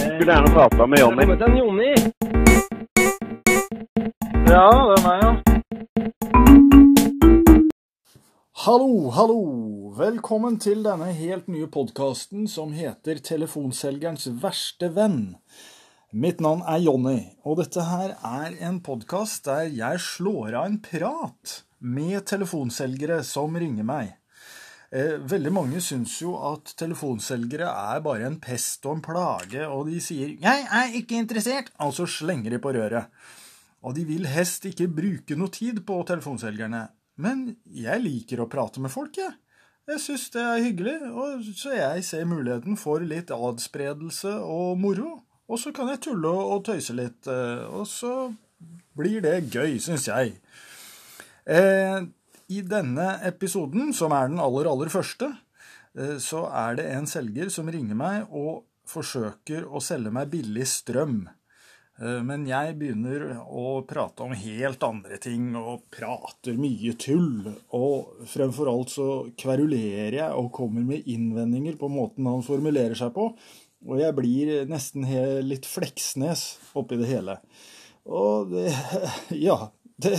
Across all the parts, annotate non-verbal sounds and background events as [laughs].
Skulle gjerne prata med Jonny. en Jonny. Ja, det er meg, ja. Hallo, hallo! Velkommen til denne helt nye podkasten som heter Telefonselgerens verste venn. Mitt navn er Jonny, og dette her er en podkast der jeg slår av en prat med telefonselgere som ringer meg. Eh, veldig mange syns jo at telefonselgere er bare en pest og en plage, og de sier 'jeg er ikke interessert', altså slenger de på røret. Og de vil helst ikke bruke noe tid på telefonselgerne. Men jeg liker å prate med folk, jeg. Jeg syns det er hyggelig, og så jeg ser muligheten for litt adspredelse og moro. Og så kan jeg tulle og tøyse litt, eh, og så blir det gøy, syns jeg. Eh, I denne episoden, som er den aller, aller første, eh, så er det en selger som ringer meg og forsøker å selge meg billig strøm. Eh, Men jeg begynner å prate om helt andre ting, og prater mye tull. Og fremfor alt så kverulerer jeg og kommer med innvendinger på måten han formulerer seg på. Og jeg blir nesten litt Fleksnes oppi det hele. Og det [laughs] Ja. Det,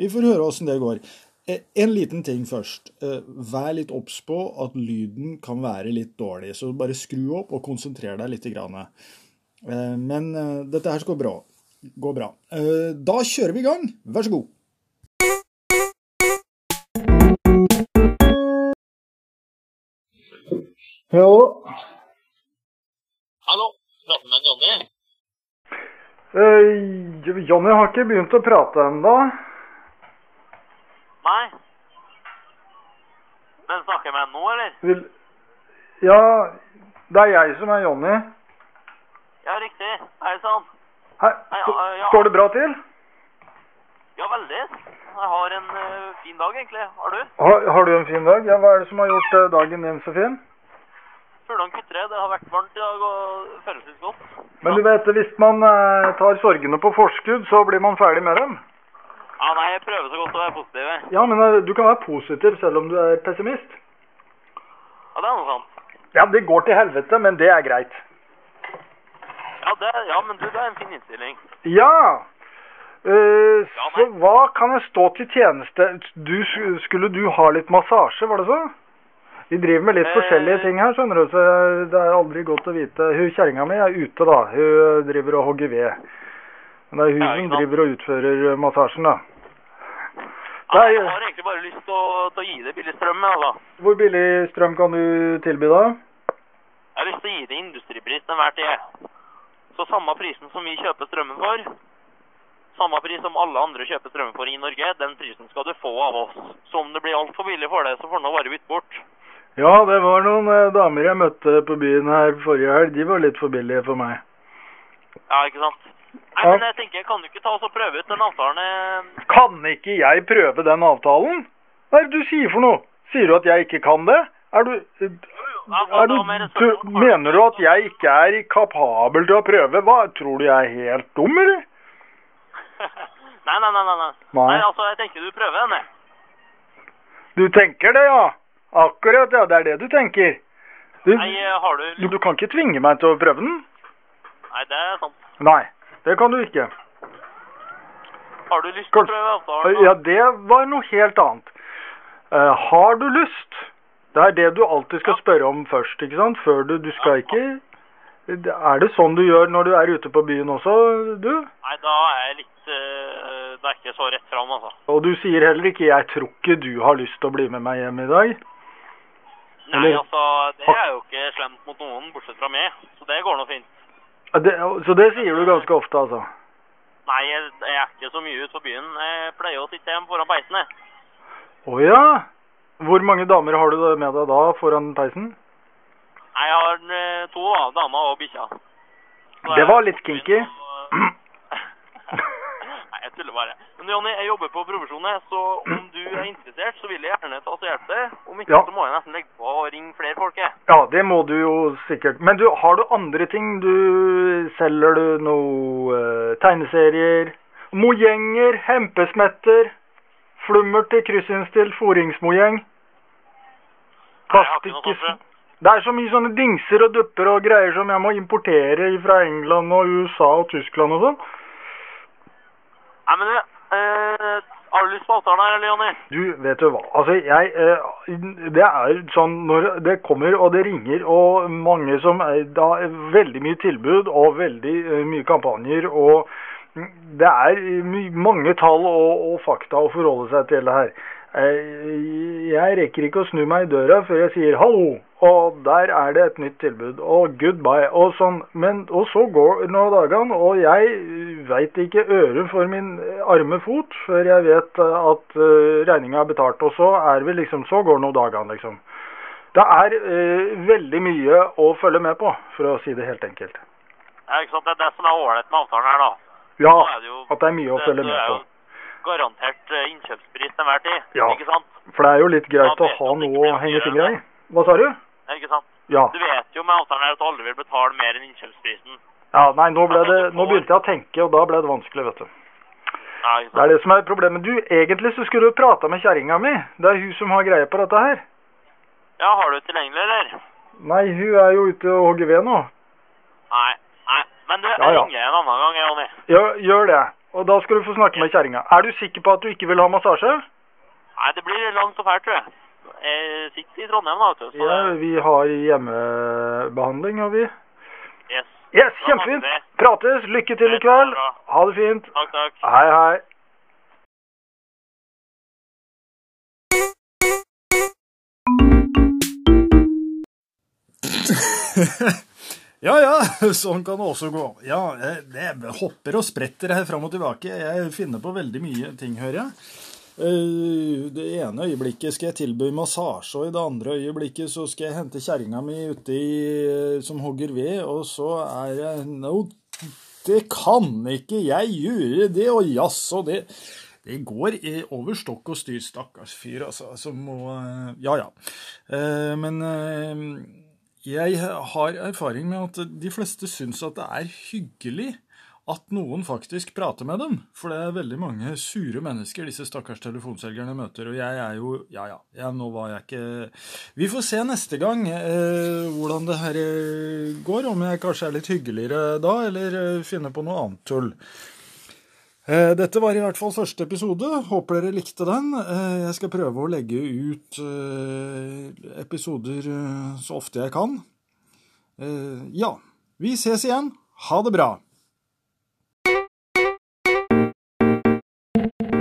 vi får høre åssen det går. Eh, En liten ting først. Eh, Vær litt obs på at lyden kan være litt dårlig. Så bare skru opp og konsentrer deg litt. Eh, Men dette her skal gå bra. Gå bra. Eh, Da kjører vi i gang. Vær så god. Hallo. Hallo, prater med Jonny? eh, Jonny har ikke begynt å prate ennå. Nei. Den snakker jeg med nå, eller? Vil... Ja, det er jeg som er Jonny. Ja, riktig. Hei sann. Hei, st- ja, ja. Står det bra til? Ja, veldig. Jeg har en uh, fin dag, egentlig. Har du? Har, har du en fin dag? Ja, Hva er det som har gjort uh, dagen din så fin? Fuglen kutrer. Det har vært varmt i dag og føles godt. Men du vet, hvis man uh, tar sorgene på forskudd, så blir man ferdig med dem. Ja, nei, jeg prøver så godt å være positiv. jeg. Ja, men eh, du kan være positiv selv om du er pessimist. Ja, det er noe sant. Ja, det går til helvete, men det er greit. Ja, det, ja, men du, det er en fin innstilling. Ja! Eh, Ja, så nei. hva kan jeg stå til tjeneste? Du, skulle du ha litt massasje, var det så? Vi driver med litt Eh. forskjellige ting her, skjønner du, så det er aldri godt å vite. Hun kjerringa mi er ute, da. Hun driver og hogger ved. Men det er hun som driver og utfører eh, massasjen, da. Ja, jeg har egentlig bare lyst til å, til å gi deg billig strøm, altså. Hvor billig strøm kan du tilby, da? Jeg har lyst til å gi deg industripris til enhver tid. Så samme prisen som vi kjøper strømmen for, samme pris som alle andre kjøper strømmen for i Norge, den prisen skal du få av oss. Så om det blir altfor billig for deg, så får du nå bare bytte bort. Ja, det var noen eh, damer jeg møtte på byen her forrige helg. De var litt for billige for meg. Ja, ikke sant? Nei, men jeg tenker, kan du ikke ta oss og prøve ut den avtalen? eh? Kan ikke jeg prøve den avtalen? Hva er det du sier for noe? Sier du at jeg ikke kan det? Er du, er du, du? Mener du at jeg ikke er kapabel til å prøve? Hva, tror du jeg er helt dum, eller? [laughs] nei, nei, nei, nei, nei. Altså, jeg tenker du prøver den, jeg. Du tenker det, ja? Akkurat, ja. Det er det du tenker. Du, Nei, eh, har du... du, du kan ikke tvinge meg til å prøve den? Nei, det er sant. Nei, det kan du ikke. Har du lyst til å prøve avtalen? Ja, det var noe helt annet. Uh, har du lyst? Det er det du alltid skal spørre om først, ikke sant? Før du, du skal ikke... Er det sånn du gjør når du er ute på byen også, du? Nei, da er jeg litt... uh, det er ikke så rett fram, altså. Og du sier heller ikke 'jeg tror ikke du har lyst til å bli med meg hjem i dag'? Nei, Eller- altså, det er jo ikke slemt mot noen, bortsett fra meg. Så det går nå fint. Det, så det sier du ganske ofte, altså? Nei, jeg, jeg er ikke så mye ute på byen. Jeg pleier å sitte hjemme foran peisen, jeg. Å ja? Hvor mange damer har du med deg da foran peisen? Nei, jeg har eh, to da, dama og bikkja. Det var litt kinky. [laughs] Nei, jeg tuller bare. Men Jonny, jeg jobber på profesjonen, så om du er interessert, så vil jeg gjerne ta og hjelpe deg. Om ikke, Ja. så må jeg nesten legge på og ringe flere folk, jeg. Ja, det må du jo sikkert. Men du, har du andre ting? Du Selger du noe uh, tegneserier? Mojenger, hempesmetter, flummer til kryssinnstilt foringsmojeng? Jeg. Det er så mye sånne dingser og dupper og greier som jeg må importere fra England og USA og Tyskland og sånn. Nei, men du, eh, har du lyst på avtalen her, eller, Du, vet du hva. Altså, jeg eh, Det er sånn når det kommer og det ringer og mange som er da Veldig mye tilbud og veldig eh, mye kampanjer og det er mange tall og, og fakta å forholde seg til det her. Eh, jeg rekker ikke å snu meg i døra før jeg sier hallo, og der er det et nytt tilbud, og goodbye, og sånn. Men, og så går nå dagene, og jeg veit ikke øret for min arme fot før jeg vet at uh, regninga er betalt. Og så er vi liksom, så går nå dagene, liksom. Det er uh, veldig mye å følge med på, for å si det helt enkelt. Ja, ikke sant? Det er det som er ålreit med avtalen her, da. Ja, er det jo- at det er mye å det- følge det med er på. jo Garantert eh, innkjøpspris til enhver tid, Ja. ikke sant? For det er jo litt greit å ha det noe å henge fingra i. Hva sa du? Ikke sant? Ja. Du vet jo med avtalen at aldri vil betale mer enn innkjøpsprisen. ja. Nei, nå, Altså, det, nå begynte jeg å tenke, og da ble det vanskelig, vet du. Ja, Det er det som er problemet. Du, egentlig så skulle du prata med kjerringa mi. Det er hun som har greie på dette her. Ja, har du tilgjengelig, eller? Nei, hun er jo ute og hogger ved nå. Nei, nei. Men du, jeg Ja, ja. ringer en annen gang, Jonny. Ja, gjør det. Og da skal du få snakke med kjerringa. Er du sikker på at du ikke vil ha massasje? Nei, det blir langt og fælt, tror jeg. Jeg sitter i Trondheim, da. Så Ja, vi har hjemmebehandling, har vi. yes. Yes, kjempefint. Prates. Lykke til i kveld. Ha det fint. Takk, takk. Hei, hei. [laughs] Ja ja, sånn kan det også gå. Ja, jeg hopper og spretter her fram og tilbake. Jeg finner på veldig mye ting, hører jeg. Eh, Det ene øyeblikket skal jeg tilby massasje, og i det andre øyeblikket så skal jeg hente kjerringa mi ute i, eh, som hogger ved, og så er jeg No, det kan ikke jeg gjøre det, og jaså, det det går over stokk og styr, stakkars fyr, altså, som må eh, Ja ja. Men jeg har erfaring med at de fleste syns at det er hyggelig at noen faktisk prater med dem. For det er veldig mange sure mennesker disse stakkars telefonselgerne møter. Og jeg er jo Ja, ja. ja nå var jeg ikke Vi får se neste gang eh, hvordan det her eh, går. Om jeg kanskje er litt hyggeligere da, eller eh, finner på noe annet tull. Eh, Dette var i hvert fall første episode. Håper dere likte den. Jeg skal prøve å legge ut episoder så ofte jeg kan. Ja, vi ses igjen. Ha det bra. Thank you.